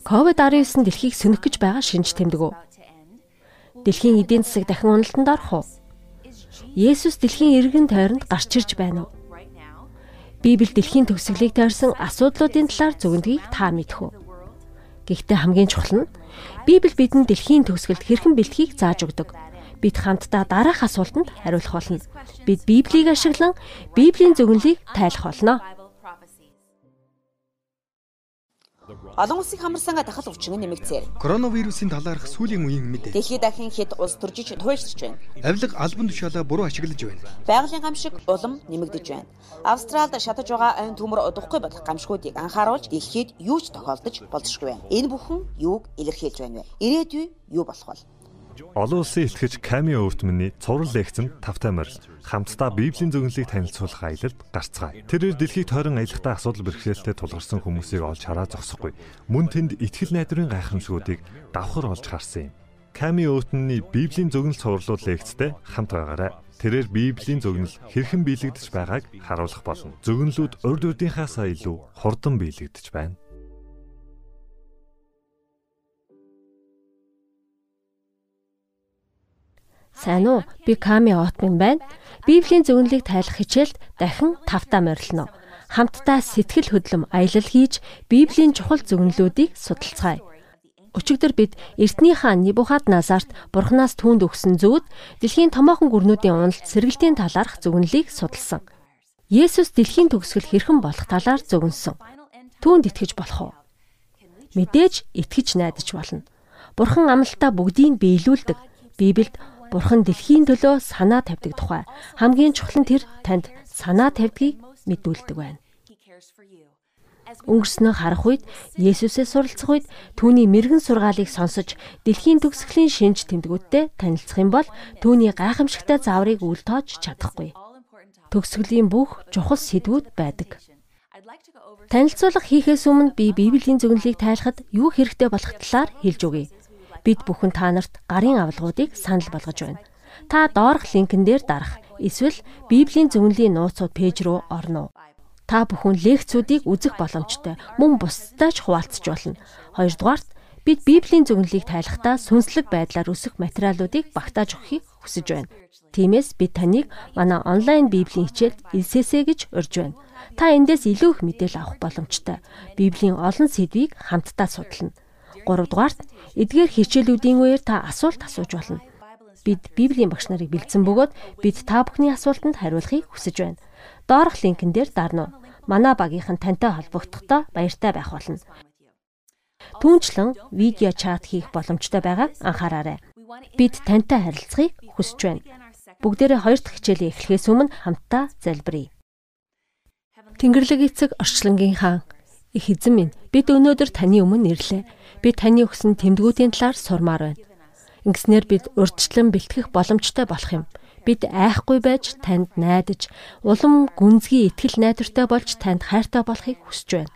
COVID-19 дэлхийг сөнөх гэж байгаа шинж тэмдэг үү? Дэлхийн эдийн засаг дахин уналтанд орох уу? Есүс дэлхийн эргэн тойронд гарч ирж байна уу? Библи дэлхийн төгсгөлийг тойрсон асуудлуудын талаар зөвгөндгийг та мэдэх үү? Гэхдээ хамгийн чухал нь Библи бидэнд дэлхийн төгсгөлд хэрхэн бэлтхийг зааж өгдөг. Бид хамтдаа дараах асуултанд хариулах болно. Бид Библийг ашиглан Библийн зөвнөлийг тайлах болно. Олон улсыг хамарсанга дахал өвчин нэмэгцээр. Коронавирусын талаарх сүүлийн үеийн мэдээ. Дэлхийд дахин хэд улс төржиж туйлширч байна. Авилга албан тушаалаа буруу ашиглаж байна. Байгалийн гамшиг улам нэмэгдэж байна. Австралид шатаж байгаа айн төмөр удахгүй болох гамшгуудыг анхааруулж дэлхийд юу ч тохиолдож болзошгүй байна. Энэ бүхэн юуг илэрхийлж байна вэ? Ирээдүй юу болох вэ? Олон улсын ихтгэж Ками өвтмөний цуврал лекцэнд тавтай морил хамтдаа Библийн зөвнөлийг танилцуулах аялалд гарцгаая. Тэрээр дэлхийг тойрон аялахдаа асуудал бэрхшээлтэй тулгарсан хүмүүсийг олж хараа зогсохгүй. Мөн тэнд итгэл найдварын гайхамшгуудыг давхар олж харсан юм. Ками өвтмөний Библийн зөвнөл цувралууд лекцтэй хамт байгаарай. Тэрээр Библийн зөвнөл хэрхэн биелэгдэж байгааг харуулах болно. Зөвнөлүүд урд урдынхаасаа илүү хурдан биелэгдэж байна. Сайн уу? Би Ками Отмин байна. Библийн зөвнөлийг тайлах хичээлд дахин тавтаа морилно. Хамтдаа сэтгэл хөдлөм аялал хийж Библийн чухал зөвнөлүүдийг судалцгаая. Өчигдөр бид Эртний хаан Небухадназарт Бурханаас түүнд өгсөн зүүд дэлхийн томоохон гүрнүүдийн уналт сэргэлтийн талаарх зөвнөлийг судалсан. Есүс дэлхийн төгсгөл хэрхэн болох талаар зөвнөсөн. Түүнд итгэж болох уу? Мэдээж итгэж найдаж болно. Бурхан амлалтаа бүгдийг биелүүлдэг. Библиэд Бурхан дэлхийн төлөө санаа тавьдаг тухай хамгийн чухал нь тэр танд санаа тавьдгийг мэдүүлдэг байна. Өнгөрснөө харах үед Есүсээс суралцах үед түүний мэрэгэн сургаалыг сонсож дэлхийн төгсгөлийн шинж тэмдгүүдтэй танилцах юм бол түүний гайхамшигтай зааврыг үл тоож чадахгүй. Төгсгөлийн бүх чухал сэдвүүд байдаг. Танилцуулга хийхээс өмнө би Библийн зөвнөлийг тайлахад юу хэрэгтэй болох талаар хэлж өгье бид бүхэн та нарт гарын авалгуудыг санал болгож байна. Та доорх линкэн дээр дарах эсвэл Библийн зөвнөлийн нууцуд пэйж рүү орно. Та бүхэн лекцүүдийг үзэх боломжтой. Мөн бусдад ч хуваалцж болно. Хоёрдугаарт бид Библийн зөвнөлийг тайлахдаа сүнслэг байдлаар өсөх материалуудыг багтааж өгөхийг хүсэж байна. Тиймээс бид таныг манай онлайн Библийн хичээлд элсэсэ гэж урьж байна. Та эндээс илүү их мэдээлэл авах боломжтой. Библийн олон сэдвийг хамтдаа судална. 3 дугаарт эдгээр хичээлүүдийн үеэр та асуулт асууж болно. Бид Библийн багш нарыг бэлдсэн бөгөөд бид та бүхний асуултанд хариулахыг хүсэж байна. Доорх линкэн дээр дарна. Манай багийнхан тантай холбогдохдоо баяртай байх болно. Түүнчлэн видео чат хийх боломжтой байгааг анхаараарай. Бид тантай харилцахыг хүсэж байна. Бүгдээрээ хоёр дахь хичээлээ эхлэхээс өмнө хамтдаа залбирая. Тэнгэрлэг эцэг орчлонгийн хаан их эзэн минь бид өнөөдөр таны өмнө ирлээ би таны өгсөн тэмдгүүдийн талаар сурмаар байна. Ингэснээр бид урьдчилан бэлтгэх боломжтой болох юм. Бид айхгүй байж танд найдаж, улам гүнзгий итгэл найдвартай болж танд хайртай болохыг хүсэж байна.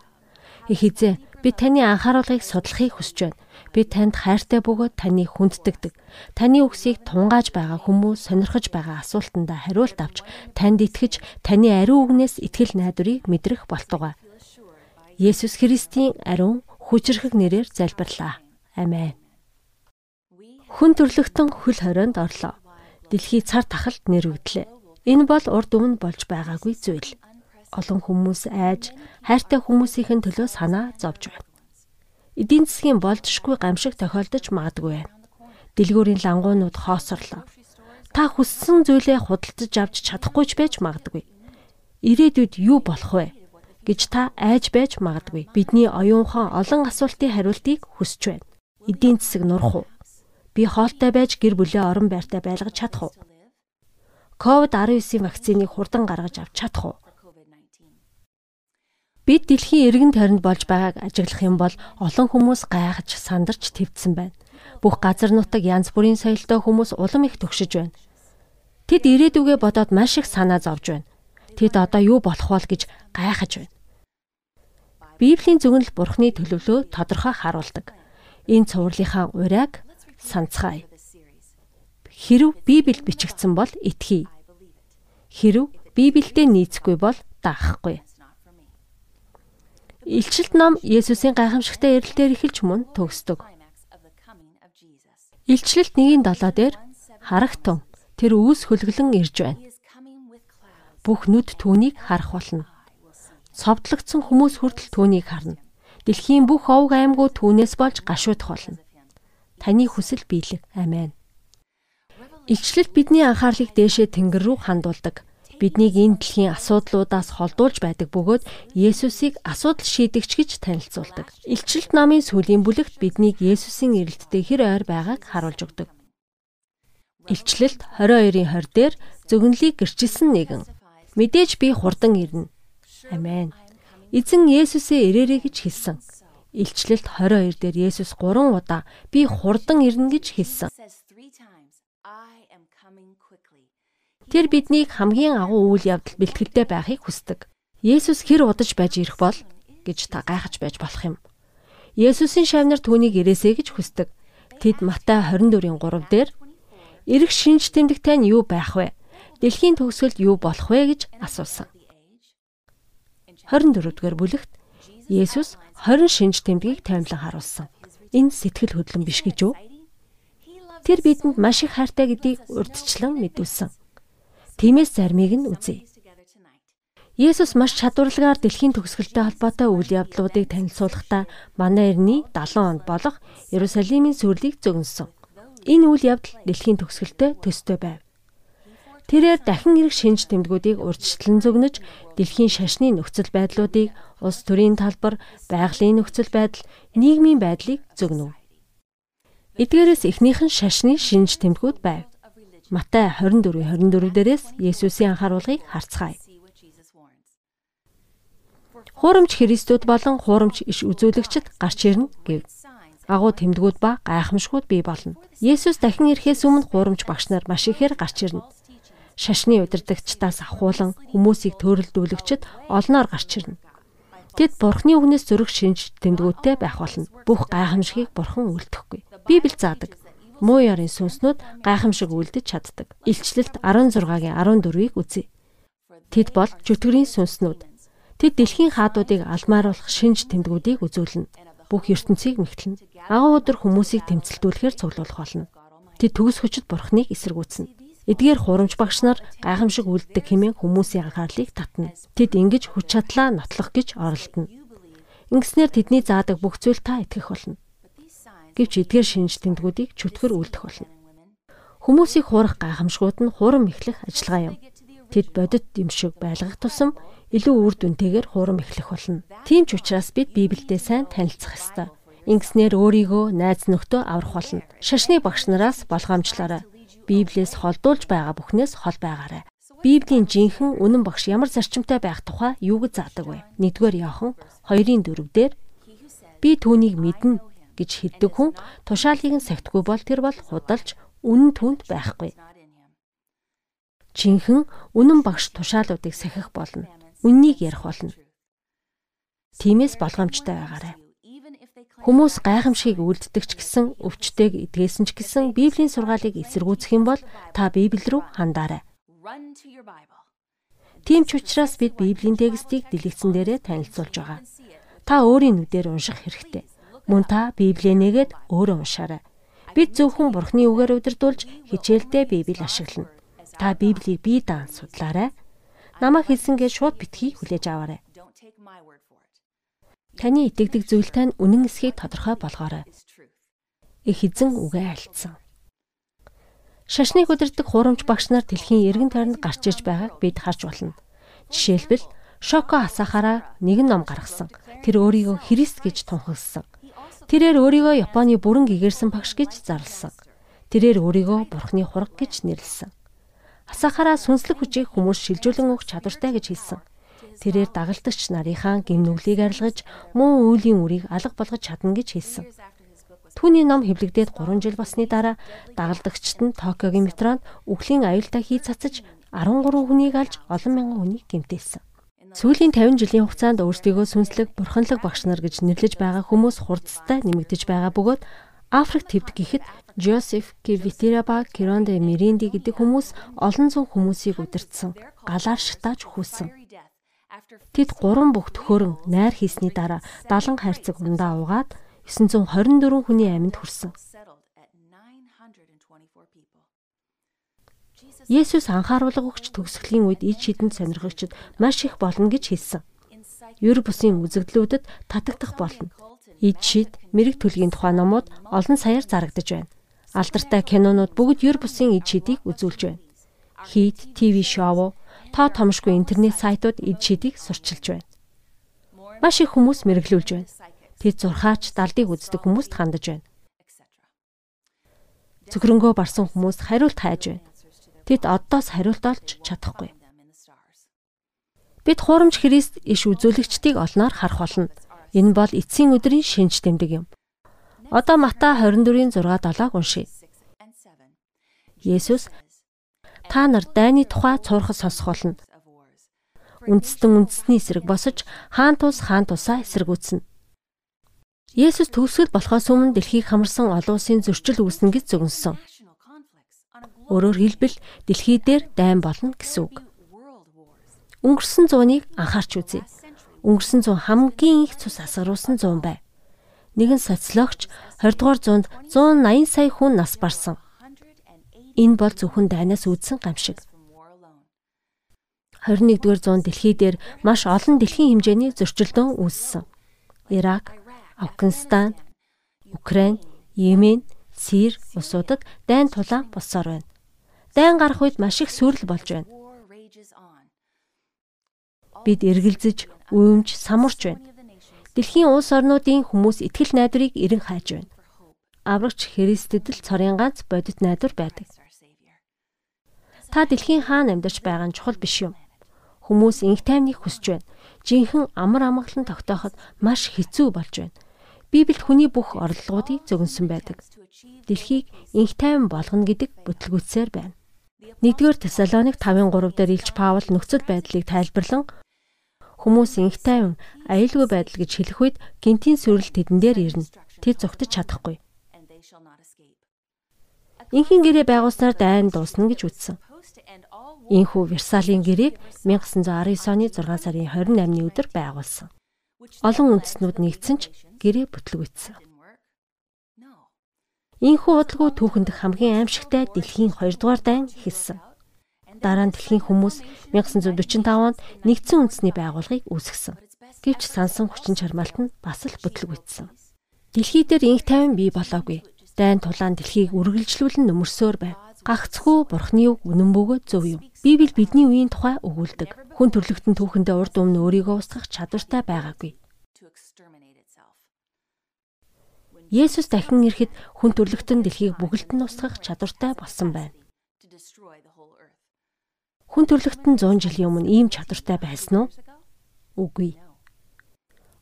Их эзэн, би таны анхааруулгыг судлахыг хүсэж байна. Би танд хайртай бөгөөд таны хүнддэгдэг. Таны үгсийг тунгааж байгаа хүмүүс сонирхож байгаа асуултандаа хариулт авч танд итгэж, таны ариун үгнээс итгэл найдварыг мэдрэх болтугай. Есүс Христийн ариун хүчрхэг нэрээр залбирлаа. Амен. Хүн төрлөختөн хөл хорионд орлоо. Дэлхий цар тахалд нэрвэгдлээ. Энэ бол урд өмнө болж байгаагүй зүйл. Олон хүмүүс айж, хайртай хүмүүсийн төлөө санаа зовж байна. Эдийн засгийн болжшгүй гамшиг тохиолдож магадгүй байна. Дэлгүүрийн лангуунууд хоосорлоо. Та хүссэн зүйлээ худалдаж авч чадахгүй ч байж магадгүй. Ирээдүйд юу болох вэ? Гэж та айж байж магадгүй. Бидний оюунхан олон асуултын хариултыг хүсэж байна. Эдийн засаг нурах уу? Би хоолтой байж гэр бүлээ орон байртай байлгаж чадах уу? COVID-19 вакциныг хурдан гаргаж авч чадах уу? Бид дэлхийн эргэн тойронд болж байгааг ажиглах юм бол олон хүмүүс гайхаж сандарч твцсэн байна. Бүх газар нутаг янз бүрийн соёлтой хүмүүс улам их төгшөж байна. Тэд ирээдүгэ бодоод маш их санаа зовж байна. Тэд одоо юу болох вэ гэж гайхаж байна. Библийн зөвнөл Бурхны төлөвлөө тодорхой харуулдаг. Энэ цувралынхаа урайг санацгаая. Хэрв Библи бичигдсэн бол итгэе. Хэрв Библиэд нийцэхгүй бол даахгүй. Илчилт ном Есүсийн гайхамшигтай эрэлтээр эхэлж мөн төгсдөг. Илчлэлт 1:7 дээр харагтун тэр үүс хөлгөлөн ирж байна. Бүх нүд түүнийг харах болно. Цовдлогдсон хүмүүс хүртэл түүнийг харна. Дэлхийн бүх овг аймагуд түүнээс болж гашуудах болно. Таны хүсэл биелэг. Амен. Илчлэлт бидний анхаарлыг дээшээ тэнгэр рүү хандуулдаг биднийг энэ дэлхийн асуудлуудаас холдуулж байдаг бөгөөд Есүсийг асуудал шийдэгч гэж танилцуулдаг. Илчилт намын сүүлийн бүлэгт биднийг Есүсийн эрэлттэй хэр ойр байгааг харуулж өгдөг. Илчлэлт 22-ын 20 дээр зөвгөнлийг гэрчилсэн нэгэн. Мэдээж би хурдан ирнэ. Амен. Эзэн Есүсээ ирээрэй гэж хэлсэн. Илчлэлт 22 дээр Есүс 3 удаа би хурдан ирнэ гэж хэлсэн. Тэр биднийг хамгийн агуу үйл явдал бэлтгэлтэй байхыг хүсдэг. Есүс хэр удаж байж ирэх бол гэж та гайхаж байж болох юм. Есүсийн шавнар түүнийг ирээсэй гэж хүсдэг. Тэд Матай 24-ийн 3 дээр эрэх шинж тэмдэгтэй нь юу байх вэ? Дэлхийн төгсгөлд юу болох вэ гэж асуусан. 24-р бүлэгт Есүс 20 шинж тэмдгийг таймлан харуулсан. Энэ сэтгэл хөдлөн биш гэж үү? Тэр бидэнд маш их хайртай гэдгийг урдчлан мэдүүлсэн. Тиймээс зармийг нь үзье. Есүс маш чадварлагаар дэлхийн төгсгөлтэй холбоотой үйл явдлуудыг танилцуулахдаа манай эртний 70 онд болох Иерусалимийн сүрлийг зөгнсөн. Энэ үйл явдал дэлхийн төгсгөлтэй төстэй байв. Тэрээр дахин ирэх шинж тэмдгүүдийг урьдчилан зөгнөж дэлхийн шашны нөхцөл байдлуудыг улс төрийн талбар, байгалийн нөхцөл байдал, нийгмийн байдлыг зөгнөв. Эдгээрээс эхнийх нь шашны шинж тэмдгүүд байв. Матай 24:24 дээрээс Есүсийн анхааруулгыг харцгаая. Хуурамч Христүүд болон хуурамч иш үзүүлэгчд гарч ирнэ гэв. Агуу тэмдгүүд ба гайхамшгууд бий болно. Есүс дахин ирэхээс өмнө хуурамч багш нар маш ихээр гарч ирнэ. Шашны удирдагчдаас ахуулан хүмүүсийг төрөлдүүлэгчд олноор гарч ирнэ. Тэд Бурхны үгнээс зөрөх шинж тэмдгүүдтэй байх болно. Бүх гайхамшигыг Бурхан үлдэхгүй. Библи заадаг муу ярын сүнснүүд гайхамшиг үлдэж чаддаг. Илчлэлт 16-гийн 14-ийг үзье. Тэд бол чөтгөрийн сүнснүүд. Тэд дэлхийн хаадуудыг алмааруулах шинж тэмдгүүдийг үзүүлнэ. Бүх ертөнцийг мэгтлэнэ. Агуу өдөр хүмүүсийг тэмцэлдүүлэхээр цуглуулах болно. Тэд төгс хүчит бурхныг эсэргүүцнэ. Эдгээр хурамч багш нар гайхамшиг үлддэг хэмээн хүмүүсийн анхаарлыг татна. Тэд ингэж хүч чадлаа нотлох гэж оролдоно. Ингэснээр тэдний заадаг бүх зүйл та итгэх болно гэвч эдгээр шинж тэмдгүүдийг чөтгөр үлдэх болно. Хүмүүсийг хуурах гайхамшгууд нь хурам эхлэх ажиллагаа юм. Тэд бодит юм шиг байлгах тусам илүү үр дүнтэйгээр хурам эхлэх болно. Тийм ч учраас бид Библиэд сайн танилцах ёстой. Ингэснээр өөрийгөө найз нөхдөө аврах болно. Шашны багш нараас болгоомжлоорой. Библиэс холдуулж байгаа бүхнээс хол байгаарай. Библийн жинхэнэ үнэн багш ямар зарчимтай байх тухай юу гэж заадаг вэ? 1-р Иохан 2-ын 4-дээр би түүнийг мэднэ гэж хэлдэг хүн тушаалыг нь сахитгүй бол тэр бол худалж үнэн түнд байхгүй. Жинхэнэ үнэн багш тушаалуудыг сахих болно. Үннийг ярих болно. Тиймээс болгоомжтой байгаарай. Хүмүүс гайхамшигыг үлддэг ч гэсэн өвчтэйг эдгээсэн ч гэсэн Библийн сургаалыг эсэргүүцэх юм бол та Библи рүү хандаарай. Тийм ч учраас бид Библийн текстийг дэлгэцэн дээрээ танилцуулж байгаа. Та өөрийн нүдээр унших хэрэгтэй. Мөн та Библийг нэгээд өөрөө уншаарай. Бид зөвхөн Бурхны үгээр удирдуулж хичээлдээ Библийг ашиглана. Та Библийг бие даан судлаарай. Намайг хэлсэнгээ шууд битгий хүлээж аваарай. Таны итгэдэг зүйлтэй нь үнэн эсхийг тодорхой болгоорой. Их эзэн үгээ альцсан. Шашныг удирдах хурамч багш нар дэлхийн эргэн тойронд гарч ирж байгааг бид харж байна. Жишээлбэл Шоко Асахараа нэгэн ном гаргасан. Тэр өөрийгөө Христ гэж тунхагласан. Тэрээр өөрийгөө Японы бүрэн гэгэрсэн багш гэж зарласан. Тэрээр өөрийгөө Бурхны хураг гэж нэрлсэн. Асахараа сүнслэг хүчийг хүмүүс шилжүүлэн өгч чадвартай гэж хэлсэн. Тэрээр дагалдагч нарынхаа гимнүглийг арилгаж мөн үүлийн үрийг алга болгож чадна гэж хэлсэн. Түүний ном хэвлэгдээд 3 жил басны дараа дагалдагчид нь Токиогийн метронд үхлийн аюултай хий цацаж 13 хүнийг алж олон мянган хүнийг гэмтээсэн. Сүүлийн 50 жилийн хугацаанд өөрсдийгөө сүнслэг бурханлаг багш нар гэж нэрлэж байгаа хүмүүс хурцтай нэмэгдэж байгаа бөгөөд Африк твд гэхэд Жозеф Кивитираба Киронде Миринди гэдэг хүмүүс олон зуун хүмүүсийг удирдсан галаар шатааж хүүсэн. Тэд гурван бүх төхөөрөн найр хийсний дараа 70 хайрцаг ундаа угаад 924 хүний амьд хүрсэн. Есүс анхааруулга өгч төгсгөлийн үед ид шидэнд сонирхогчд маш их болно гэж хэлсэн. Ер бусын үзэгдлүүдэд татагдах болно. Ид шид, мэрэг төлгийн тухай номууд олон саяар зарагдаж байна. Алдартай кинонууд бүгд ер бусын ид шидийг үзүүлж байна. Хит, ТV шоу, тоо томшгүй интернет сайтууд ид шидийг сурчилж байна. Маш их хүмүүс мэрэглүүлж байна. Тэд зурхаач далдыг үздэг хүмүүст хандаж байна. Зөвхөрөнгөө барсан хүмүүст хариулт хайж байна Тэд одоос хариулт олж чадахгүй. Бид хуурамч Христ иш үзүүлэгчдийг олноор харах болно. Энэ бол эцсийн өдрийн шинж тэмдэг юм. Одоо Матай 24-ийн 6-7-г уншийе. Есүс та нар дайны тухай цуурхас сонсох болно. Үндэстэн үндэсний эсрэг босож хаан тус хаан тусаа эсэргүүцнэ. Есүс төгсгөл болохоос өмнө дэлхийг хамарсан олон улсын зөрчил үүснэ гэж зөвнөсөн. Өөрөөр хэлбэл дэлхий дээр дайн болно гэсэн үг. Өнгөрсөн зууныг анхаарч үзье. Өнгөрсөн зуун хамгийн их цус асгаруулсан зуун байв. Нэгэн социологч 20 дугаар зуунд 180 сая хүн нас барсан. Энэ бол зөвхөн дайнаас үүдсэн гамшиг. 21 дугаар зуунд дэлхий дээр маш олон дэлхийн хэмжээний зөрчилдөөн үүссэн. Ирак, Афганистан, Украин, Йемен, Сир улсуудад дайн тулаан болсоор байна. Дайн гарах үед маш их сүрэл болж байна. Бид эргэлзэж, уймж, самурч байна. Дэлхийн улс орнуудын хүмүүс итгэл найдварыг эрен хайж байна. Аврагч Христэд л цорын ганц бодит найдвар байдаг. Та дэлхийн хаан амьдарч байгаа нь чухал биш юм. Хүмүүс инх тайвныг хүсэж байна. Жинхэнэ амар амгалан тогтооход маш хэцүү болж байна. Библиэд хүний бүх орлогоодыг зөгнсөн байдаг. Дэлхийг инх тайван болгоно гэдэг бүтлгүүцсээр байна. 1-р Тесалоник 5:3 дээр Илч Паул нөхцөл байдлыг тайлбарлан хүмүүс инх тайван аюулгүй байдал гэж хэлэх үед гинтийн сүрэл тэдэн дээр ирнэ. Тэд зогтож чадахгүй. Инхийн гэрээ байгуулснаар дайн дуусна гэж үзсэн. Инхүү Версалийн гэрээг 1919 оны 6 сарын 28-ны өдөр байгуулсан. Олон үндэстнүүд нэгдсэн ч гэрээ бүтлгүйцсэн. Ийхүү удалгүй түүхэнд хамгийн аимшигтай дэлхийн 2 дугаар дайн эхэлсэн. Дараа нь дэлхийн хүмүүс 1945 онд нэгдсэн үндэсний байгууллагыг үүсгэсэн. Гэвч сансан хүчин чармаалт нь бас л бүтлгүйтсэн. Дэлхий дээр инх тайван бий болоогүй. Дайн тулаан дэлхийг үргэлжлүүлэн нөмөрсөөр байв гагцгүй бурхны үг үнэн бөгөөд зөв юм. Библи бидний үеийн тухай өгүүлдэг. Хүн төрлөختн түүхэндээ урд өмнө өөрийгөө устгах чадвартай байгаагүй. Есүс дахин ирэхэд хүн төрлөختн дэлхийг бүгд нь устгах чадвартай болсон байна. Хүн төрлөختн 100 жилийн өмнө ийм чадвартай байсан уу? Үгүй.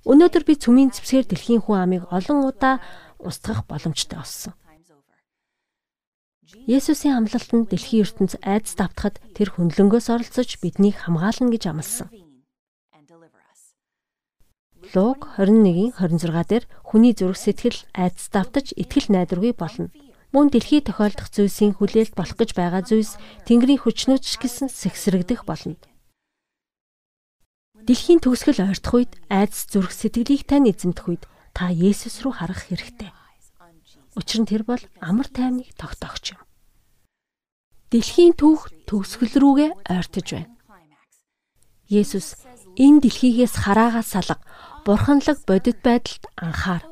Өнөөдөр би цөмийн зэвсгээр дэлхийн хүн амыг олон удаа устгах боломжтой болсон. Есүсийн амлалтанд дэлхийн ертөнц айдас давтахад тэр хөндлөнгөөс оролцож биднийг хамгаална гэж амласан. Луг 21-ийн 26 дээр хүний зүрх сэтгэл айдас давтаж итгэл найдваргүй болно. Мөн дэлхий тохиолдох зүйлсийн хүлээлт болох гэж байгаа зүйлс Тэнгэрийн хүчнөөч гэсэн сэгсрэгдэх болно. Дэлхийн төгсгөл ойртох үед айдас зүрх сэтгэлийг тань эзэмдэх үед та Есүс рүү харах хэрэгтэй. Учир нь тэр бол амар тайвныг тогтоогч юм. Дэлхийн түүх төгсгөл рүүгээ ойртож байна. Есүс энэ дэлхийгээс хараагаа салга бурханлаг бодит байдалд анхаар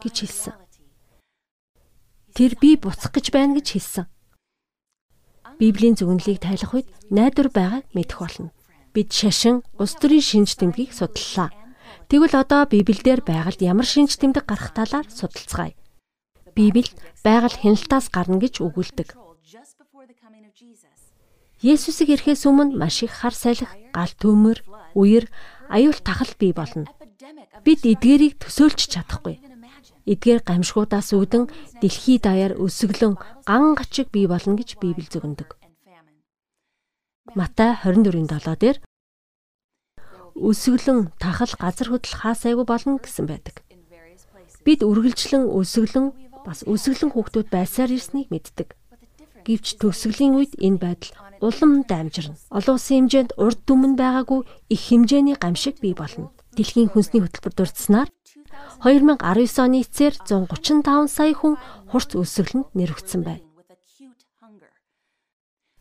гэж хэлсэн. Тэр би буцах гэж байна гэж хэлсэн. Библийн зөвнөлийг тайлах үед найдвар байгааг мэдэх болно. Бид шашин улс төрийн шинж тэмдгийг судаллаа. Тэгвэл одоо Библиэлд байгаль ямар шинж тэмдэг гарах талаар судалцгаая. Библи байгаль хяналтаас гарна гэж өгүүлдэг. Есүсийг ирэхээс өмнө маш их хар салхи, гал төмөр, үер, аюул тахал бий болно. Бид эдгээрийг төсөөлж чадахгүй. Эдгээр гамшгуудаас үүдэн дэлхий даяар өсөглөн ган гачиг бий болно гэж Библи зөвгөндөг. Матай 24:7 дээр өсөглөн тахал газар хөдөл хаасайгүй болно гэсэн байдаг. Бид үргэлжлэн өсөглөн бас өсөглөн хүүхдүүд байсаар ирснийг мэддэг. Гэвч төгсгөлийн үед энэ байдал улам дамжирна. Олон улсын хэмжээнд урд дүмэн байгаагүй их хэмжээний гамшиг бий болно. Дэлхийн хүнсний хөтөлбөр дурдсанаар 2019 оны эцээр 135 сая хүн хурц өсөглөнд нэрвэгдсэн байна.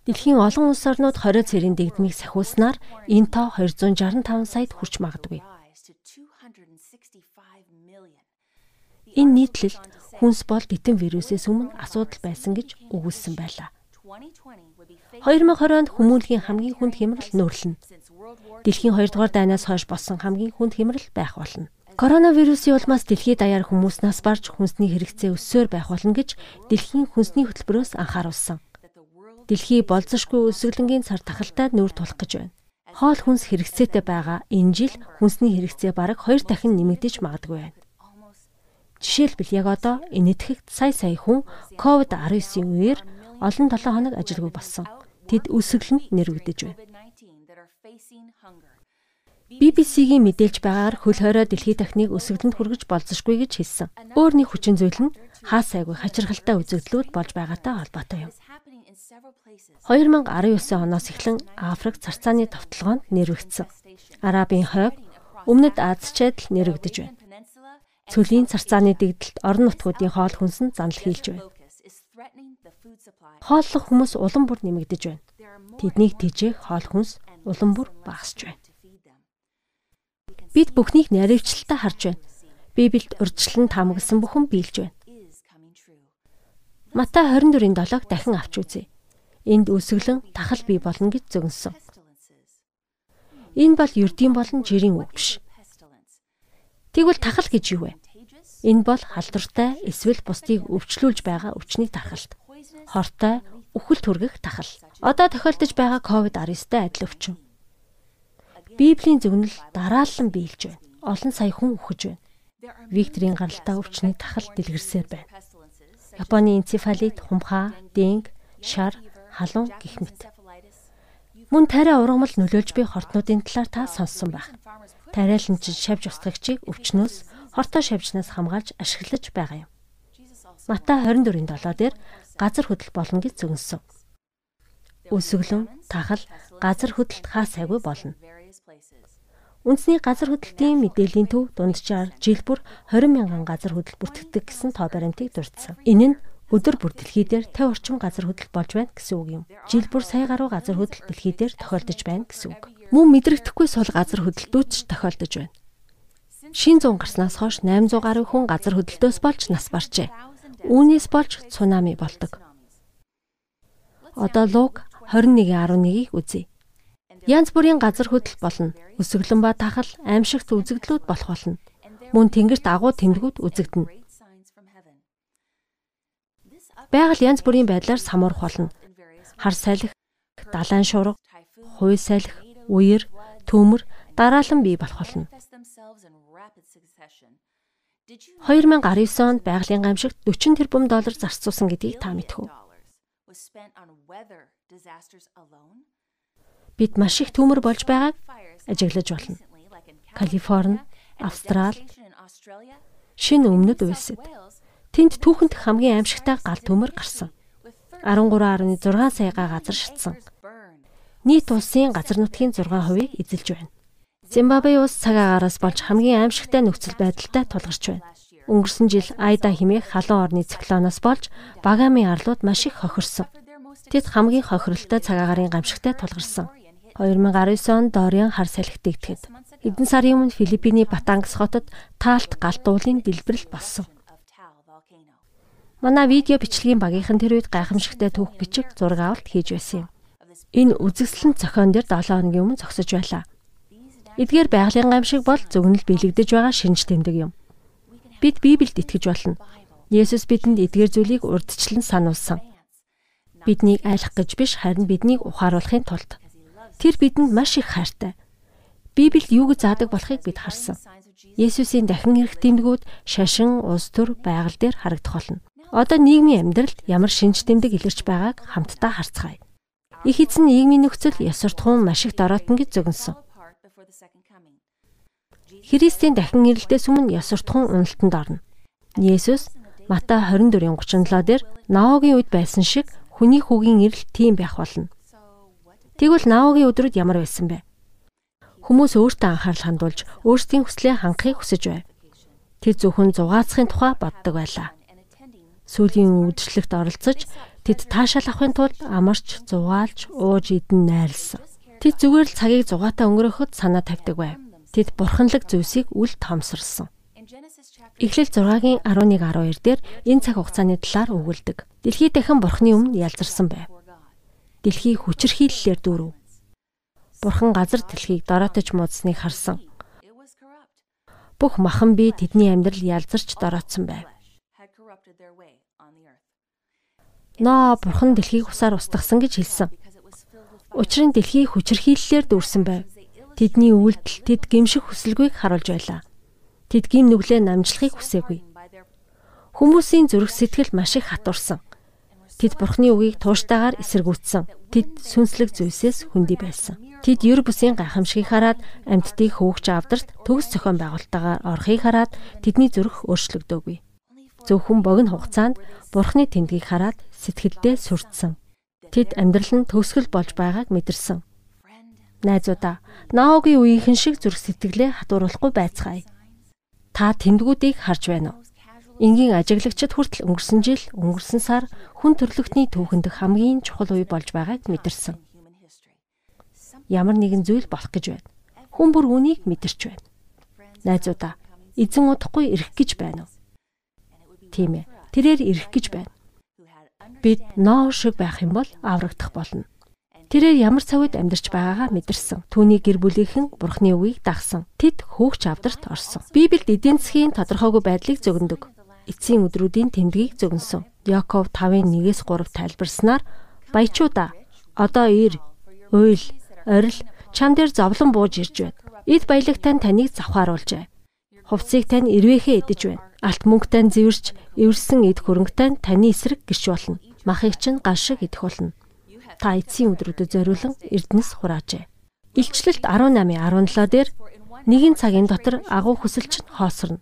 Дэлхийн олон улс орнууд 20 цэрийн дэгдмийг сахиулснаар энэ тоо 265 саяд хүрч магадгүй. Энэ нийтлэлд хүнс бол титэн вирусээс өмнө асуудал байсан гэж өгүүлсэн байлаа. 2020 онд хүмүүнлэгийн хамгийн хүнд хямрал нөөрлөнө. Дэлхийн 2 дугаар дайнаас хойш болсон хамгийн хүнд хямрал байх болно. Коронавирусын улмаас дэлхийд даяар хүмүүс нас барж хүнсний хэрэгцээ өссөөр байх болно гэж дэлхийн хүнсний хөтөлбөрөөс анхааруулсан дэлхий болзошгүй өсөглөнгийн цар тахалтай нүүр тулах гэж байна. Хоол хүнс хэрэгцээтэй байгаа энэ жил хүнсний хэрэгцээ бараг 2 дахин нэмэгдэж магадгүй байна. Жишээлбэл яг одоо энэ итгэгт сая сая хүн COVID-19 үеэр олон 7 хоног ажилгүй болсон. Тэд өсөглөнд нэрвэгдэж байна. BBC-гийн мэдээлж байгаагаар хөл хорой дэлхийд дахныг өсөглөнд хүргэж болзошгүй гэж хэлсэн. Өөр нэг хүчин зүйл нь хаа сайгүй хачирхалтай үзэгдлүүд болж байгаатай холбоотой юм. 2019 оноос эхлэн Африк царцааны товтлогоонд нэрвэгдсэн. Арабын хойг өмнөд Азчид л нэрвэгдэж байна. Цөлийн царцааны дэгдэлт орон нутгуудын хоол хүнс нь занал хийлж байна. Хооллох хүмүүс улам бүр нэмэгдэж байна. Тэднийг тэжээх хоол хүнс улам бүр багасж байна. Бид бүхнийг наривчлалтаа харж байна. Библиэд урьдчилан таамагласан бүхэн биелж байна. Матай 24-ийн 7-ыг дахин авч үзье энд өсөглөн тахал бий болно гэж зөгнсөн. Энэ бол ердийн болон жирийн үг биш. Тэгвэл тахал гэж юу вэ? Энэ бол халдвартай эсвэл бусдыг өвчлүүлж байгаа өвчний тархалт. Хортой, үхэл түргэх тахал. Одоо тохиолдож байгаа COVID-19-тэй адил өвчин. Библийн зөвнөл дараалан биелж байна. Олон сая хүн үхэж байна. Викторийн гаралтай өвчний тахал дэлгэрсээр байна. Японы энцефалит, хумхаа, денг, шар, халуун гэх мэт. Мөн тариа ургамал нөлөөлж буй хортнуудын талаар та сонссон байх. Тариаланчид шавж устгагчийг өвчнөөс хортой шавжнаас хамгаалж ашиглаж байгаа юм. Матай 24-ийн 7 дээр газар хөдөл болно гэж зөгнсөн. Өсөглөн, тахал, газар хөдөлт хаа сайгүй болно. Үндэсний газар хөдлөлтийн мэдээллийн төв дунджаар жил бүр 20 мянган газар хөдлөл бүртгэдэг гэсэн тоо баримтыг дурдсан. Энэ нь өдөр бүр дэлхий дээр 50 орчим газар хөдлөлт болж байна гэсэн үг юм. Жил бүр сая гаруй газар хөдлөлт дэлхий дээр тохиолдож байна гэсэн үг. Мөн мэдрэгдэхгүй сул газар хөдлөлтүүд ч тохиолдож байна. Шин зүүн гарснаас хойш 800 гаруй хүн газар хөдлөлтөөс болж нас баржээ. Үүнээс болж цунами болдог. Одоо Луг 21:11-ийг үзье. Янз бүрийн газар хөдлөл болно. Өсөглөн ба тахал, аимшигт үзэгдлүүд болох болно. Мөн тэнгэрт агуу тэмдгүүд үзэгдэнэ Байгаль янз бүрийн байдлаар самуурах болно. Хар салхи, далайн шуурга, хуй салхи, үер, төмөр дараалан бий болох болно. 2019 онд байгалийн гамшигт 40 тэрбум доллар зарцуулсан гэдгийг та мэдэх үү? Бид маш их төмөр болж байгааг ажиглаж болно. Калифорни, Австрали, шинэ өмнөд Уэльсэд Тэнд түүхэнд хамгийн аимшигтай гал төмөр гарсан. 13.6 саяга газар шатсан. Нийт улсын газар нутгийн 6%-ийг эзэлж байна. Зимбабwe улс цаг агаараас болж хамгийн аимшигтай нөхцөл байдалтай тулгарч байна. Өнгөрсөн жил Айда хэмээх халуун орны циклоноос болж Багамын арлууд маш их хохирсон. Тэд хамгийн хохирлтой цаг агаарын гамшигтай тулгарсан. 2019 онд Дориан хар салхи дэгдэхэд эдэн сарын өмнө Филиппиний Батангс хотод таалт галт уулын дэлбэрэл болсон. Манай видео бичлэгийн багийнхан тэр үед гайхамшигтай түүх бичиг зураг авалт хийж байсан юм. Энэ үзэсгэлэн зохион дээр 7 хоногийн өмнө зогсож байлаа. Эдгээр байгалийн гамшиг бол зөвнөл биелэгдэж байгаа шинж тэмдэг юм. Бид Библиэд итгэж болно. Есүс бидэнд эдгээр зүйлийг урдчлан сануулсан. Биднийг айлах гэж биш харин биднийг ухааруулахын тулд тэр бидэнд маш их хайртай. Библиэд юу гэж заадаг болохыг бид харсан. Есүсийн дахин ирэх тэмдгүүд шашин, улс төр, байгаль дээр харагдах болно. Одоо нийгмийн амьдралд ямар шинж тэмдэг илэрч байгааг хамтдаа харцгаая. Их эзэн нийгмийн нөхцөл ёс суртахуун маш их дороотон гэж зөгнсөн. Христийн дахин ирэлтээс өмнө ёс суртахуун уналтанд орно. Есүс Матай 24:37 дээр Наогийн үед байсан шиг хүний хүүгийн ирэл тийм байх болно. Тэгвэл Наогийн өдрүүд ямар байсан бэ? Хүмүүс өөртөө анхаарал хандуулж өөрсдийн хүслээ хангахыг хүсэж байв. Тэд зөвхөн зугаацахын тухай боддог байлаа. Сүүлийн үдшилтэд оролцож тэд таашаал авахын тулд амарч, зугаалж, ууж идэн найрлсан. Тэд зүгээр л цагийг зугаатай өнгөрөхөд санаа тавьдаг байв. Тэд бурханлаг зүйлсийг үл тоомсорлсон. Эхлэл 6-гийн 11-12 дээр энэ цаг хугацааны талаар өгүүлдэг. Дэлхий дахин бурхны өмнө ялзарсан байв дэлхий хүчрхийллээр дүүрв. Бурхан газар дэлхийг дороотож муудсныг харсан. Бүх махан бие тэдний амьдрал ялзарч дороотсон байв. Ноо бурхан дэлхийг усаар устгасан гэж хэлсэн. Учир нь дэлхий хүчрхийллээр дүүрсэн байв. Тэдний үйлдэл тэд гимших хүсэлгүйг харуулж байлаа. Тэд гим нүглээ намжлахыг хүсээгүй. Хүмүүсийн зүрх сэтгэл маш их хатуурсан. Тэд бурхны үгийг тууштайгаар эсэргүүцсэн. Тэд сүнслэг зүйлсээс хүндий байсан. Тэд ер бусын гайхамшигыг хараад амьтдыг хөөгч авдарт төгс зохион байгуулалтаагаар орохыг хараад тэдний зүрх өөрчлөгдөөгүй. Зөвхөн богино хугацаанд бурхны тэмдгийг хараад сэтгэлдээ сүрдсэн. Тэд амьдрал нь төгсгөл болж байгааг мэдэрсэн. Найзуудаа, Наогийн үеийнхэн шиг зүрх сэтгэлээ хатууруулахгүй байцгаая. Та тэмдгүүдийг харж байна уу? Энгийн ажиглагчид хүртэл өнгөрсөн жил, өнгөрсөн сар хүн төрлөختний түүхэнд хамгийн чухал үе болж байгааг мэдэрсэн. Ямар нэгэн зүйл болох гэж байна. Хүн бүр үнийг мэдэрч байна. Найзуудаа, эзэн удахгүй ирэх гэж байна уу? Тийм ээ. Тэрээр ирэх гэж байна. Бид ноо шиг байх юм бол аврагдах болно. Тэрээр ямар цагт амьдарч байгаагаа мэдэрсэн. Түүний гэр бүлийнхэн бурхны үгийг дагсан. Тэд хөөгч авдарт орсон. Библиэд эдийн засгийн тодорхойгүй байдлыг зөгндөг эцсийн өдрүүдийн тэмдгийг зөгнсөн. Яков 5:1-ээс 3 тайлбарснаар баячуудаа одоо ир, уйл, орил чам дээр зовлон бууж ирж байна. Эд баялагтай таныг завхааруулжээ. Хувцсыг тань ирвэхээ идэж байна. Алт мөнгөтэй зэвэрч, эвэрсэн эд хөрөнгөтэй таны эсрэг гიშ болно. Махыг чинь гал шиг идэх болно. Та эцсийн өдрүүдэд зориулан эрдэнэс хураажээ. Илчлэлт 18:17 дээр нэгэн цагийн дотор агуу хүсэл чинь хоосорно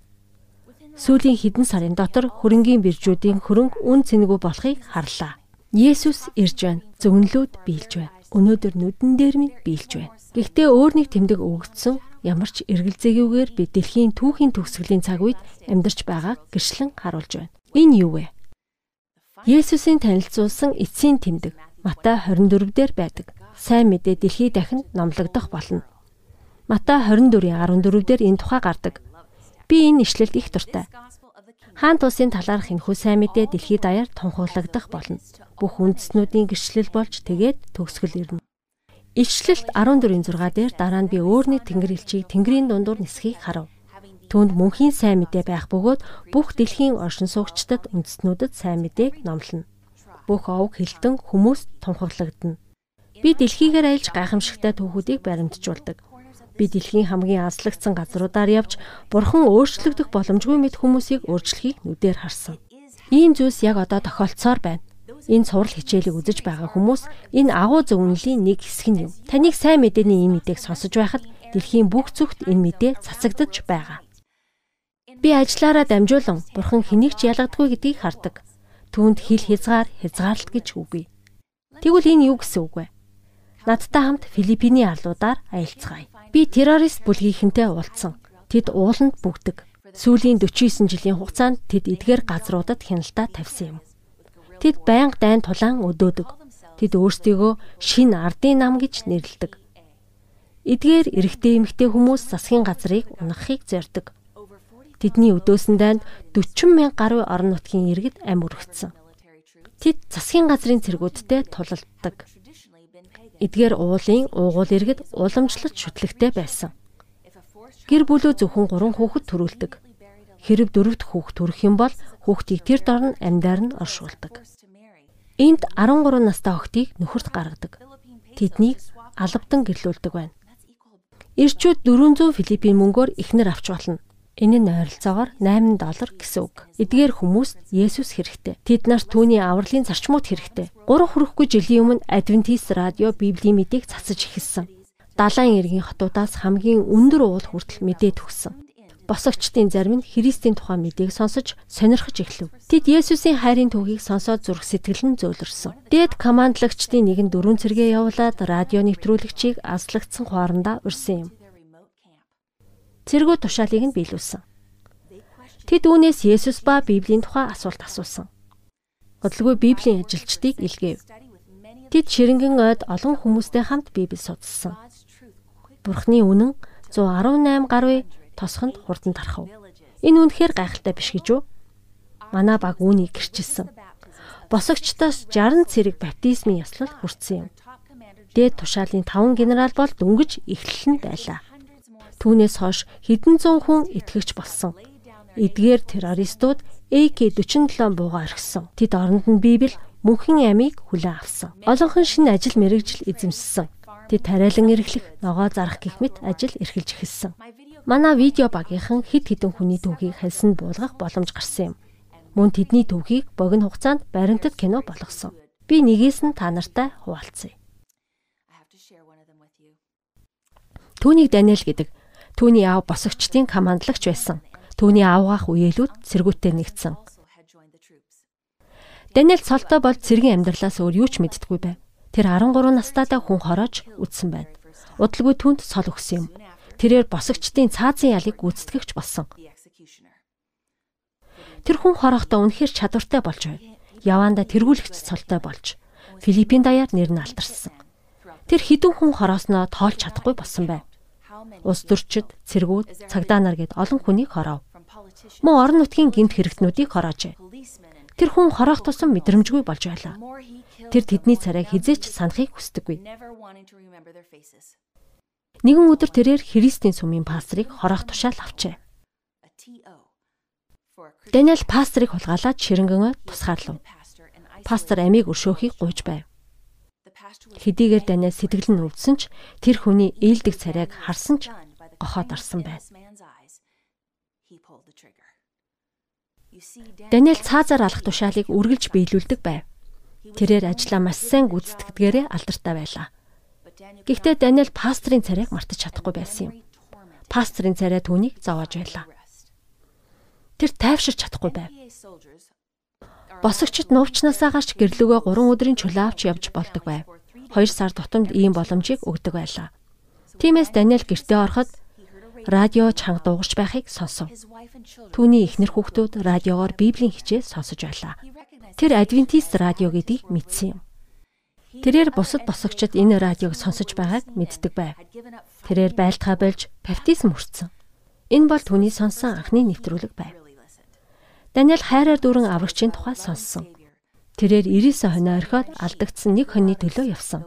сүүлийн хэдэн сарын дотор хөрөнгийн биржүүдийн хөрөнгө үн цэнэгүй болохыг харлаа. Есүс ирж байна. Зөвнлүүд биелж байна. Өнөөдөр нүдэн дээр минь биелж байна. Гэхдээ өөр нэг тэмдэг өгөгдсөн ямар ч эргэлзээгүйгээр би дэлхийн түүхийн төгсгөлийн цаг үед амьдарч байгааг гэрчлэн харуулж байна. Энэ юу вэ? Есүсийн танилцуулсан эцсийн тэмдэг Матай 24 дээр байдаг. Сайн мэдээ дэлхий дахин номлогдох болно. Матай 24-ийн 14 дээр энэ тухай гардаг. Би энэ ишлэлд их дуртай. Хаан тусын талаарх энэхүү сайн мэдээ дэлхийд даяар тунхаглагдах болно. Бүх үндэстнүүдийн гэрчлэл болж тэгээд төгсгөл ирнэ. Ишлэлт 14-ийн 6 дээр дараа нь би өөрний тэнгэр элчийг тэнгэрийн дундуур нисхийг харав. Түүнд мөнхийн сайн мэдээ байх бөгөөд бүх дэлхийн оршин суугчдад үндэстнүүдэд сайн мэдээг номлоно. Бүх овг хилтэн хүмүүст тунхаглагдана. Би дэлхийгээр айлж гайхамшигтай түүхүүдийг баримтжуулдаг би дэлхийн хамгийн азлагдсан газруудаар явж бурхан өөрчлөгдөх боломжгүй мэд хүмүүсийг өөрчлөхийг нүдээр харсан. Ийм зүйлс яг одоо тохиолдсоор байна. Энэ цуврал хичээлийг үзэж байгаа хүмүүс энэ агуу зөвнөлийн нэг хэсэг нь юм. Таныг сайн мэдээний энэ мэдээг сонсож байхад дэлхийн бүх зүгт энэ мэдээ цацагдж байгаа. Би ажиллаараа дамжуулан бурхан хэнийг ч ялгадаггүй гэдгийг хардаг. Түүнд хил хязгаар хязгаарлалт гэж үгүй. Тэгвэл энэ юу гэсэн үг вэ? Надтай хамт Филиппиний арлуудаар аялцгаая. Би террорист бүлгийнхэнтэй уулзсан. Тэд ууланд бүгдэг. Сүүлийн 49 жилийн хугацаанд тэд эдгээр газруудад хяналтаа тавьсан юм. Тэд байнга дайн тулаан өдөөдөг. Тэд өөрсдийгөө шин ардын нам гэж нэрлэдэг. Эдгээр эрэгтэй эмэгтэй хүмүүс засгийн газрыг унахыг зорддог. Тэдний өдөөсөн дайнд 40 мянга гаруй орон нутгийн иргэд ам өргөцсөн. Тэд засгийн газрын цэргүүдтэй тулалддаг. Эдгээр уулын уугуул иргэд уламжлалт шүтлэгтэй байсан. Гэр бүлөө зөвхөн 3 хүүхэд төрүүлдэг. Хэрэг дөрөвд хүүхэд төрөх юм бол хүүхдийг тэр дор нь амьдаар нь оршуулдаг. Энд 13 настай охтыг нөхөрт гаргадаг. Тэднийг алавдан гэрлүүлдэг байна. Ирчүүд 400 Филиппин мөнгөөр ихнэр авч болно. Энэ нь ойролцоогоор 8 доллар гэсэн үг. Эдгээр хүмүүст Есүс хэрэгтэй. Тэд нарт түүний авралын зарчмууд хэрэгтэй. 3 хүрэхгүй жилийн өмнө Адвентист радио Библийн мэдээг цацаж эхэлсэн. Далайн эргийн хотуудаас хамгийн өндөр уул хүртэл мэдээ төгссөн. Босогчдын зарим нь Христийн тухай мэдээг сонсож сонирхож эхлэв. Тэд Есүсийн хайрын түүхийг сонсоод зүрх сэтгэл нь зөөлрсөн. Дээд командлагчдын нэг нь дөрвөн цэргээ явуулаад радио нэвтрүүлэгчийг аслагдсан хуарандаа урьсан юм. Цэргүүд тушаалыг нь биелүүлсэн. Тэд үүнээс Есүс ба Библийн тухай асуулт асуусан. Бодлого Библийн ажилчдыг илгээв. Тэд ширэнгэн ойд олон хүмүүстэй хамт Библийг судалсан. Бурхны үнэн 118 гаруй тосхонд хурдан тархав. Энэ үнэхээр гайхалтай биш гэж үү? Манай баг үүнийг гэрчилсэн. Босогчдоос 60 цэрэг баптизмын ёслол хүртсэн юм. Дээд тушаалын 5 генерал бол дөнгөж эхлэл нь байлаа. Түүнээс хойш хэдэн зуун хүн итгэгч болсон. Эдгээр террористууд AK47 буугаа орхисон. Тэд оронд нь Библи мөнхийн амийг хүлээн авсан. Олонхон шинэ ажил мэрэгжил эзэмссэн. Тэд тариалан эрхлэх, ногоо зарах гэх мэт ажил эрхэлж эхэлсэн. Манай видео багийнхан хид хідэн хүний түүхийг хэлсэн буулгах боломж гарсан юм. Мөн тэдний түүхийг богино хугацаанд баримтат кино болгосон. Би нэгээс нь та нартай хуваалцъя. Түүнийг Даниэл гэдэг түүний аав босогчдын командлагч байсан. Түүний аавгаах үеэлүүд цэргүүтээ нэгдсэн. Даниэл цолтой бол цэргийн амьдралаас өөр юу ч мэддэггүй байв. Тэр 13 настайдаа хүн хороож үдсэн байна. Удалгүй түнд цол өгсөн юм. Тэрээр босогчдын цаазын ялыг гүйцэтгэгч болсон. Тэр хүн хорохдоо үнэхээр чадвартай болж байв. Яванда тэргүүлэгч цолтой болж Филиппин даяар нэр нь алдарсан. Тэр хідэн хүн хороосноо тоолж чадахгүй болсон байв. Ус төрчид, цэргүүд, цагдаа нар гэд олон хүнийг хоров. Мөн орон нутгийн гинт хэрэгтнүүдийг хороожээ. Тэр хүн хороох тусам мэдрэмжгүй болж байлаа. Тэр тэдний царайг хизээч санахыг хүсдэггүй. Нэгэн өдөр тэрээр Христийн сүмийн пастрыг хороох тушаал авчээ. Даниэл пастрыг хулгайлаад ширэнгэн тусгаарлав. Пастор амийг өршөөхийг гуйж байв. Хэдийгээр Даниэл сэтгэл нь өвдсөн ч тэр хүний ээлдэг царайг харсан ч гохоод арсан байна. Даниэл цаазаар алах тушаалыг үргэлж биелүүлдэг байв. Тэрээр ажлаа маш сайн гүйцэтгэдгээрээ алдартай байлаа. Гэхдээ Даниэл пастрын царайг мартаж чадахгүй байсан юм. Пастрын царай түүнийг зовоож байлаа. Тэр тайвширч чадахгүй байв. Босогчд нуувчнасаа гарч гэрлөгөө 3 өдрийн чулуу авч явж болдог байв. 2 сар тутамд ийм боломжийг өгдөг байлаа. Тиймээс Даниэл гэртээ ороход радио чанга дуугарч байхыг сонсов. Түүний эхнэр хүүхдүүд радиогоор Библийн хичээл сонсож байлаа. Тэр Адвентист радио гэдгийг мэдсэн юм. Тэрээр бусад босогчид энэ радиог сонсож байгааг мэддэг байв. Тэрээр байлтгаа болж баптизм хүртсэн. Энэ бол түүний сонсон анхны нэвтрүүлэг байв. Даниэл хайраар дүүрэн аврагчийн тухай сонссон. Тэрээр 99 хоноо орхиод алдагдсан нэг хүний төлөө явсан.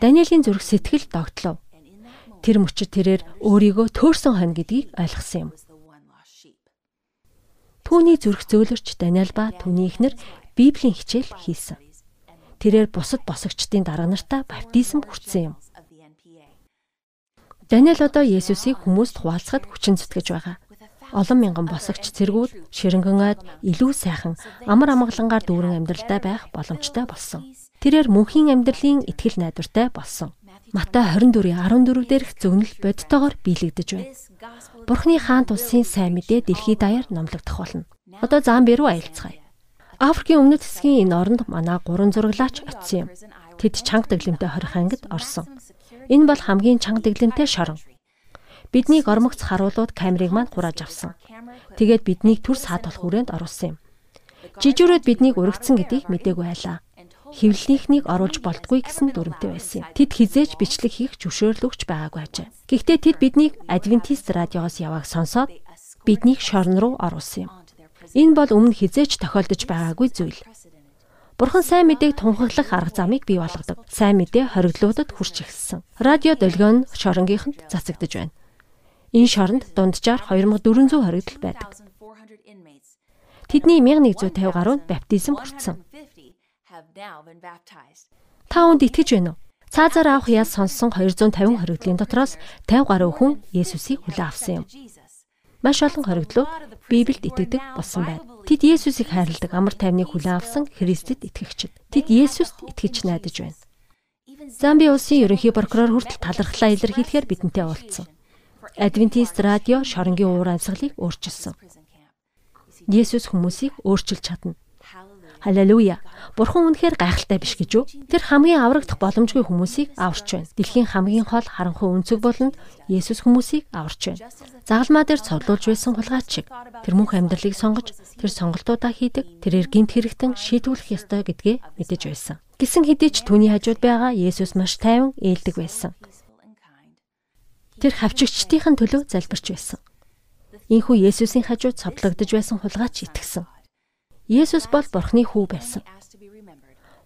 Даниэлийн зүрх сэтгэл догтлов. Тэр мөчид тэрээр өөрийгөө төөрсөн хань гэдгийг ойлгосон юм. Түүний зүрх зөөлөрч Даниэл ба түүний эхнэр Библийн хичээл хийсэн. Тэрээр бусад босогчдын дарга нартаа баптизм хүртсэн юм. Даниэл одоо Есүсийг хүмүүст хуваалцахад хүчин зүтгэж байгаа. Олон мянган босогч цэргүүд ширэнгэн ойд илүү сайхан амар амгалангаар дүүрэн амьдралтай байх боломжтой болсон. Тэрээр мөнхийн амьдралын итгэл найдвартай болсон. Матай 24-ийн 14 дээрх зөвнөл бодтойгоор биелэгдэж байна. Бурхны хаант улсын сайн мэдээ дэлхийд даяар номлогдох болно. Одоо Замби руу аялцгаая. Африкийн өмнөд хэсгийн энэ оронд манай гурван зураглаач очив юм. Тэд чанга дэглэмтэй хорих ангид орсон. Энэ бол хамгийн чанга дэглэмтэй шорон. Биднийг ормогц харуулууд камерыг маань хурааж авсан. Тэгээд биднийг төр саатуулах хүрээнд оруулсан юм. Жижүүрээд биднийг урагцсан гэдгийг мдээгүй байлаа хэвлэлийнхнийг оруулж болтгүй гэсэн дүрмтэй байсан юм. Тэд хизээч бичлэг хийх зөвшөөрлөгч байгаагүй ажээ. Гэхдээ тэд биднийг Адвентист радиогоос явааг сонсоод биднийг шорон руу оруулсан юм. Энэ бол өмнө хизээч тохиолдож байгаагүй зүйл. Бурхан сайн мэдээг тунхаглах арга замыг бий болгодог. Сайн мэдээ хориглуудад хүрч эхэлсэн. Радио долгион шоронгийнханд цацагдж байна. Энэ шоронд дунджаар 2400 хоригдол байдаг. Тэдний 1150 гаруй баптизм хүртсэн. Та хүнд итгэж байна уу? Цаазаар авах яс сонссон 250 хоригдлын дотроос 50 гаруй хүн Есүсийг хүлээн авсан юм. Маш олон хоригдлууд Библиэд итгэдэг болсон байна. Тэд Есүсийг хайрладаг амар тайвныг хүлээн авсан Христэд итгэгчид. Тэд Есүст итгэж найдаж байна. Замби улсын ерөнхий прокурор хүртэл талархлаа илэрхийлэхээр бидэнтэй уулзсан. Адвентист радио шоронгийн уур амьсгалыг өөрчилсөн. Есүс хүмүүсийг өөрчилж чадна. Халелуя. Бурхан үнэхээр гайхалтай биш гэж үү? Тэр хамгийн аврагдах боломжгүй хүмүүсийг аварч байна. Дэлхийн хамгийн хол харанхуй өнцөг болонд Есүс хүмүүсийг аварч байна. Загалмаа дээр цовлуулж байсан хулгайч шиг тэр мөнх амьдралыг сонгож тэр сонголтуудаа хийдэг, тэрээр гинт хэрэгтэн шийтгүүлэх ёстой гэдгээ мэдэж байсан. Гисэн хэдий ч түүний хажууд байгаа Есүс маш тайван ээлдэг байсан. Тэр хавчигчдийн төлөө залбирч байсан. Ийхүү Есүсийн хажууд цовдлогдож байсан хулгайч итгэсэн. Есүс бол Бурхны хүү байсан.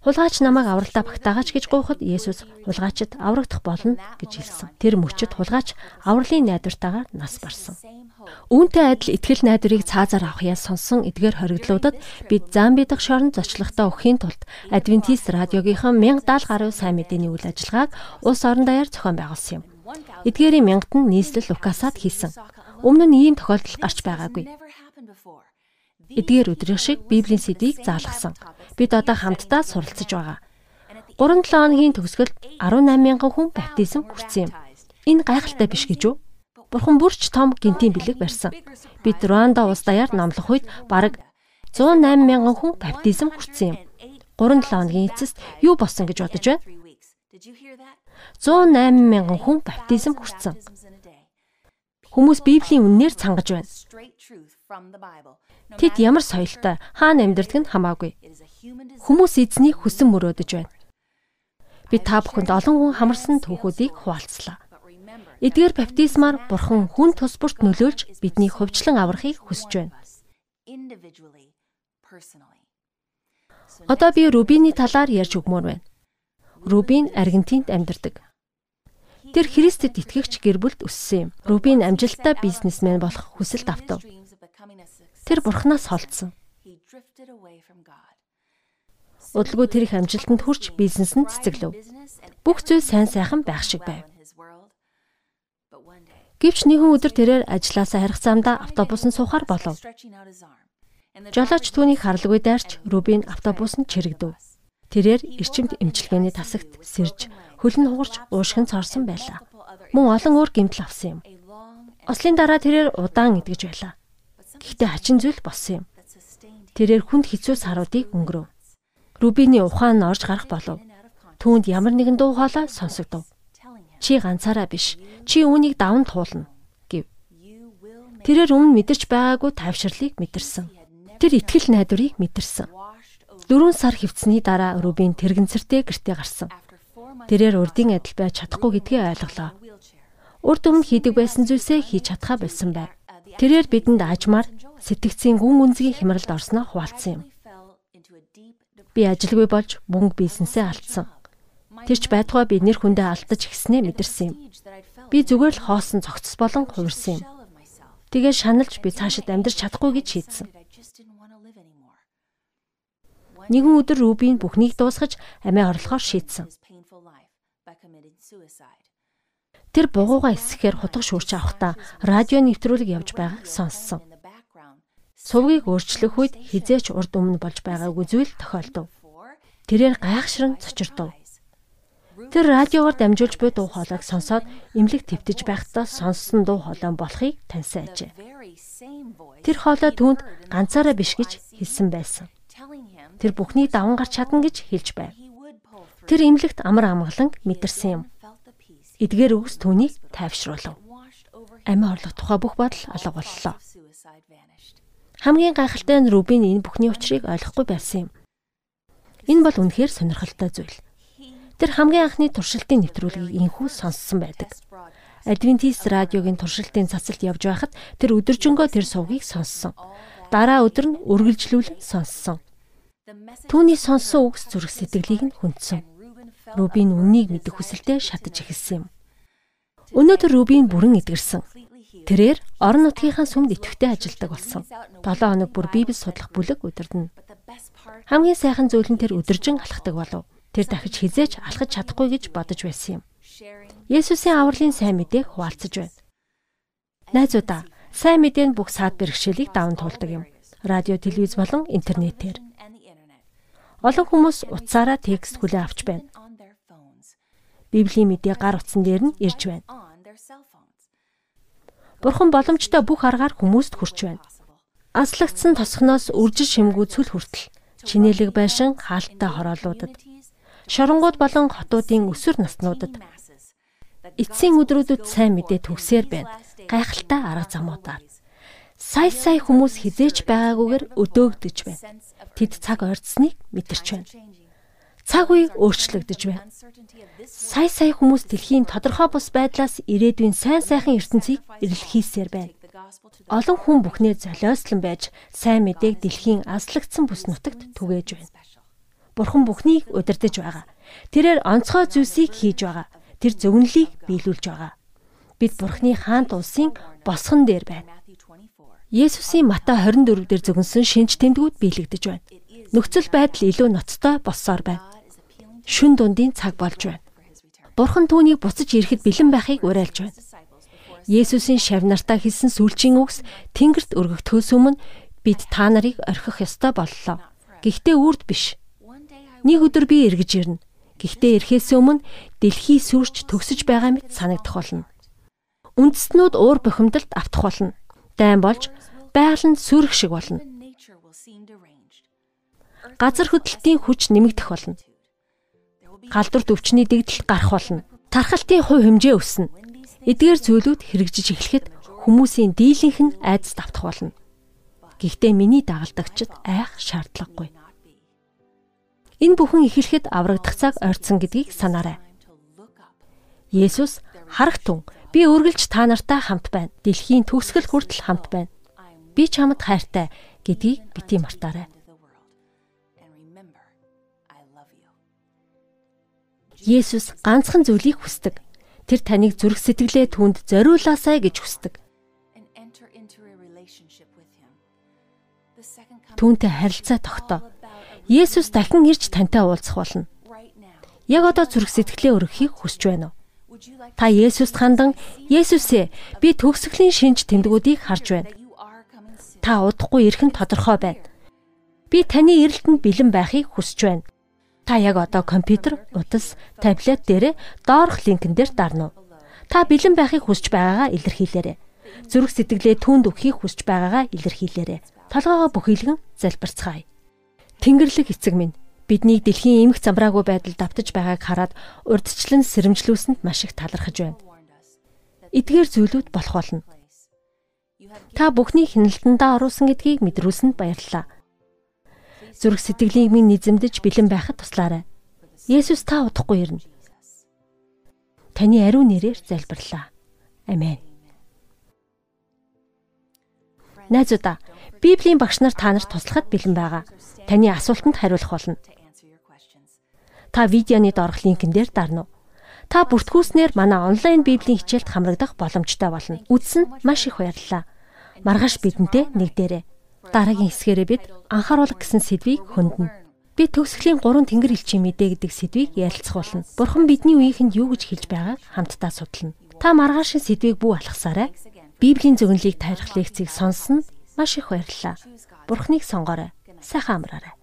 Хулгайч намайг авралтаа багтаагач гэж гуйхад Есүс хулгайчид аврагдах болно гэж хэлсэн. Тэр мөчөд хулгайч авралын найдвартаагаар нас барсан. Үүнтэй адил итгэл найдварыг цаазаар авах яс сонсон эдгээр хоригдлуудад бид Замби дахь шоронд зочлохтой өгөхийн тулд Адвентист радиогийнхан 1070 гаруй сайн мэдээний үйл ажиллагааг улс орон даяар зохион байгуулсан юм. Эдгээрийн мянгад нь нийслэл Лукасад хийсэн. Өмнө нь ийм тохиолдол гарч байгаагүй. Эдгээр өдрийн шиг Библийн сэдвийг заалгасан. Бид одоо хамтдаа суралцж байгаа. 3-7 хоногийн төгсгөлд 18 мянган хүн баптизм хүртсэн юм. Энэ гайхалтай биш гэж үү? Бурхан бүрч том гинтийн бэлэг барьсан. Бид Руанда улс даяар номлох үед бараг 108 мянган хүн баптизм хүртсэн юм. 3-7 хоногийн эцэст юу болсон гэж бодож байна? 108 мянган хүн баптизм хүртсэн. Хүмүүс Библийн үннээр цангаж байна. Тэд ямар соёлтой, хаана амьдардаг нь хамаагүй. Хүмүүс эзнийг хүсэн мөрөөдөж байна. Би та бүхэнд олон хүн хамарсан түүхүүдийг хуваалцлаа. Эдгээр баптизмаар Бурхан хүн тус бүрт нөлөөлж бидний хувьчлан аврахыг хүсэж байна. Одоо би Рубины талаар ярьж өгмөр байна. Рубин Аргентинд амьдардаг. Тэр Христэд итгэгч гэр бүлд өссөн юм. Рубин амжилттай бизнесмен болох хүсэлт автав. Тэр бурхнаас холдсон. Удалгүй тэр их амжилтанд хүрч бизнесэнд цэцэглэв. Бүх зүйл сайн сайхан байх шиг байв. Гэвч нэгэн өдөр тэрээр ажилласаа харих замдаа автобусанд суухаар болов. Жолооч түүнийг харлгүй дайрч Рубин автобусанд чирэгдэв. Тэрээр эрчимт эмчилгээний тасагт сэрж хөл нь хугарч уушгин цорсон байлаа. Мөн олон өөр гэмтэл авсан юм. Ослын дараа тэрээр удаан идэж байлаа. Гэхдээ хачин зүйл болсон юм. Тэрээр хүнд хэцүү саруудыг өнгөрөв. Рубиний ухаан нь орж гарах болов. Түүнд ямар нэгэн дуу хоолой сонсогдов. Чи ганцаараа биш. Чи үүнийг даван туулна гэв. Тэрээр өмнө мэдэрч байгаагүй тайвширлыг мэдэрсэн. Тэр итгэл найдварыг мэдэрсэн. Дөрвөн сар хөвцсөний дараа Рубин тэрэгэнцэртэй гэртээ гарсан. Тэрээр урдын адил байж чадахгүй гэдгээ ойлголоо. Урд өмнө хийдэг байсан зүйлсээ хийж чадхаа болсон байв. Тэрээр бидэнд аажмаар сэтгцийн гүн гүнзгий хямралд орсноо хуваалцсан юм. Би ажилгүй болж мөнгө бизнесээ алдсан. Тэрч байтугай би нэр хүндээ алдаж гиснээ мэдэрсэн юм. Би зүгээр л хоосон цогцос болон хувирсан юм. Тэгээ шаналж би цаашид амьдрч чадахгүй гэж шийдсэн. Нэгэн өдөр Рубин бүхнийг дуусгаж амиа орлохоор шийдсэн. Тэр бугууга эсэхээр хутга шүүрч авахдаа радио нэвтрүүлэг явж байгааг сонссон. Сувгийг өөрчлөх үед хизээч урд өмнө болж байгаагүй зүйл тохиолдов. Тэрээр гайхшран цочирдов. Тэр радиогоор дамжуулж буй дуу хоолойг сонсоод эмнэлэг твтэж байхдаа сонссон дуу хоолой болохыг таньсан ажээ. Тэр хоолой түүнд ганцаараа биш гэж хэлсэн байсан. Тэр бүхнийг даван гарч чадна гэж хэлж байв. Тэр эмнэлэгт амар амгалан мэдэрсэн юм. Эдгээр үгс түүнийг тайвшруулав. Амиа орлох тухай бүх бодол алга боллоо. Хамгийн гайхалтай нь Рубин энэ бүхний учрыг ойлгохгүй байсан юм. Энэ бол үнэхээр сонирхолтой зүйл. Тэр хамгийн анхны туршилтын нэвтрүүлгийг инхүү сонссон байдаг. Адвентист радиогийн туршилтын цацалт явж байхад тэр өдөржингөө тэр сувгийг сонссон. Дараа өдөр нь үргэлжлүүлэн сонссон. Түүний сонссон үгс зүрх сэтгэлийг нь хүндсэн. Рубин үннийг мэдэх хүсэлтэд шатаж эхэлсэн юм. Өнөөдөр Рубин бүрэн эдгэрсэн. Тэрээр орон нутгийнхаа сүмд идэвхтэй ажилдаг болсон. 7 хоног бүр Библи судлах бүлэг удирдна. Хамгийн сайхан зүйл нь тэр өдөржин алхдаг болов. Тэр дахиж хизээч алхаж чадахгүй гэж бодож байсан юм. Есүсийн авралын сайн мэдээг хуваалцаж байна. Найзуудаа, сайн мэдээ нь бүх саад бэрхшээлийг даван туулдаг юм. Радио, телевиз болон интернетээр. Олон хүмүүс утсаараа текст хүлээн авч байна. Библийн мэдээ гар утсан дээр нь ирж байна. Бурхан боломжтой бүх аргаар хүмүүст хүрч байна. Аслагдсан тосхноос үржил шимгүү цүл хүртэл чинэлэг байшин хаалттай хороолуудад шоронгууд болон хотуудын өсвөр наснуудад эцсийн өдрүүдэд сайн мэдээ төгсөөр байна. Гайхалтай арга замуудаар сая сая хүмүүс хизээч байгаагүйгээр өдөөгдөж байна. Тэд цаг ойрцсныг мэдэрч байна. Цаг үе өөрчлөгдөж байна. Сая сая хүмүүс дэлхийн тодорхой бус байдлаас ирээдүйн сайн сайхан ертөнцийг эрэлхийлсээр байна. Олон хүн бүхнээ золиослон байж сайн мэдээг дэлхийн аслагдсан бүс нутагт түгээж байна. Бурхан бүхнийг удирдах байгаа. Тэрээр онцгой зүйлсийг хийж байгаа. Тэр зөвнөлийг биелүүлж байгаа. Бид Бурханы хаант улсын босгон дээр байна. Есүсийн Матай 24 дээр зөвгөнсөн шинж тэмдгүүд биелэгдэж байна. Нөхцөл байдал илүү ноцтой болсоор байна. Шүн дундын цаг болж байна. Бурхан түүнийг буцаж ирэхэд бэлэн байхыг уриалж байна. Есүсийн шавнартаа хэлсэн сүүлчийн үгс Тэнгэрт өргөгдөхөөс өмнө бид та нарыг орхих ёстой боллоо. Гэхдээ үрд биш. Нэг өдөр би эргэж ирнэ. Гэхдээ ирэхээс өмнө дэлхий сүрч төгсөж байгаа мэт санагдах болно. Үндэстнүүд уур бухимдалд автах болно. Дайн болж байгаль нь сүрэх шиг болно. Газар хөдлөлтийн хүч нэмэгдэх болно. Галдварт өвчний дэгдэл гарах болно. Тархалтын хувь хэмжээ өснө. Эдгээр зүйлүүд хэрэгжиж эхлэхэд хүмүүсийн дийлэнх нь айдас давтах болно. Гэхдээ миний дагалдагчид айх шаардлагагүй. Энэ бүхэн эхлэхэд аврагдах цаг ойрцсон гэдгийг санаарай. Есүс харах тун би үргэлж та нартай хамт байна. Дэлхийн төгсгөл хүртэл хамт байна. Би чамд хайртай гэдгийг бити мартаарай. Есүс ганцхан зүйлийг хүсдэг. Тэр таныг зүрх сэтгэлээ түнд зориулаасай гэж хүсдэг. Түүнтэй харилцаа тогтоо. Есүс дахин ирж тантай уулзах болно. Яг одоо зүрх сэтгэлээ өргөхийг хүсэж байна уу? Та Есүст хандан Есүсээ би төгсгөлийн шинж тэмдгүүдийг харж байна. Та удахгүй ирэх нь тодорхой байна. Би таны эрэлтэнд бэлэн байхыг хүсэж байна. Та яг одоо компьютер, утас, таблет дээрээ доорх линкэн дээр дарна уу? Та бэлэн байхыг хүсэж байгаагаа илэрхийлээрэй. Зүрх сэтгэлээ түүнд өгөхийг хүсэж байгаагаа илэрхийлээрэй. Толгоогоо бүхийлгэн залбирцгаая. Тэнгэрлэг эцэг минь биднийг дэлхийн эмх замбраагүй байдалд давтаж байгааг хараад урдчлан сэрэмжлүүлсэнд маш их талархаж байна. Эдгээр зүйлүүд болох болно. Та бүхний хяналтандаа оруулсан гэдгийг мэдрүүлсэнд баярлалаа. Зүрх сэтгэлийг минь низэмдэж бэлэн байхад туслаарай. Есүс та удахгүй ирнэ. Таны ариун нэрээр залбирлаа. Амен. Найзуудаа, Библийн багш нар та нарт туслахад бэлэн байгаа таны асуултанд хариулах болно. Та видеоны доорх линкэн дээр дарна уу? Та бүртгүүлснээр манай онлайн библийн хичээлд хамрагдах боломжтой болно. Үзсэн маш их баярлалаа. Маргааш бидэнтэй нэгдээрэй. Дараагийн хэсгээрээ бид анхааруулга гэсэн сэдвийг хөндөг. Би төгсгөлийн 3 тэнгэр элчийн мэдээ гэдэг сэдвийг ярилцах болно. Бурхан бидний үеийнхэнд юу гэж хэлж байгааг хамтдаа судлана. Та маргаашийн сэдвийг бүү алхасаарай. Библийн зөвнөлийг тайлах лекцийг сонссон маш их баярлалаа. Бурхныг сонгоорой сайхан амраарай.